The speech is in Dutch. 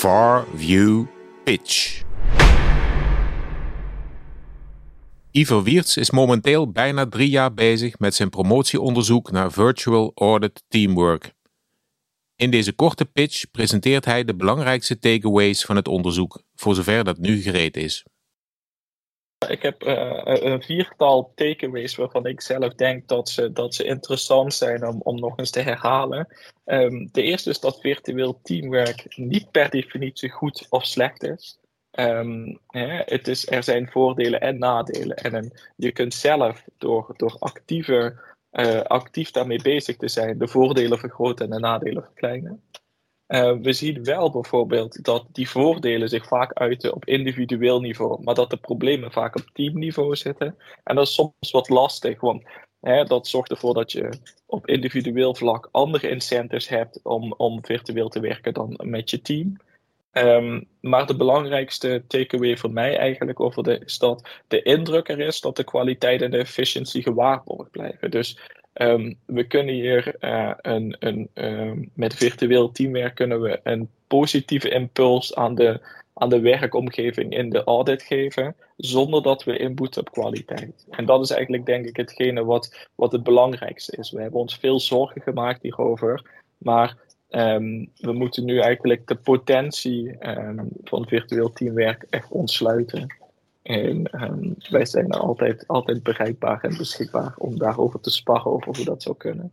Far View Pitch. Ivo Wiertz is momenteel bijna drie jaar bezig met zijn promotieonderzoek naar Virtual Audit Teamwork. In deze korte pitch presenteert hij de belangrijkste takeaways van het onderzoek, voor zover dat nu gereed is. Ik heb uh, een viertal takeaways waarvan ik zelf denk dat ze, dat ze interessant zijn om, om nog eens te herhalen. Um, de eerste is dat virtueel teamwork niet per definitie goed of slecht is. Um, hè, het is er zijn voordelen en nadelen. En je kunt zelf door, door actiever, uh, actief daarmee bezig te zijn, de voordelen vergroten en de nadelen verkleinen. Uh, we zien wel bijvoorbeeld dat die voordelen zich vaak uiten op individueel niveau, maar dat de problemen vaak op teamniveau zitten. En dat is soms wat lastig, want hè, dat zorgt ervoor dat je op individueel vlak andere incentives hebt om, om virtueel te werken dan met je team. Um, maar de belangrijkste takeaway voor mij eigenlijk over de, is dat de indruk er is dat de kwaliteit en de efficiëntie gewaarborgd blijven. Dus um, we kunnen hier uh, een, een, um, met virtueel teamwerk kunnen we een positieve impuls aan de, aan de werkomgeving in de audit geven, zonder dat we inboeten op kwaliteit. En dat is eigenlijk denk ik hetgene wat, wat het belangrijkste is. We hebben ons veel zorgen gemaakt hierover, maar Um, we moeten nu eigenlijk de potentie van virtueel teamwerk echt ontsluiten. En um, wij zijn altijd, altijd bereikbaar en beschikbaar om daarover te sparren over hoe dat zou kunnen.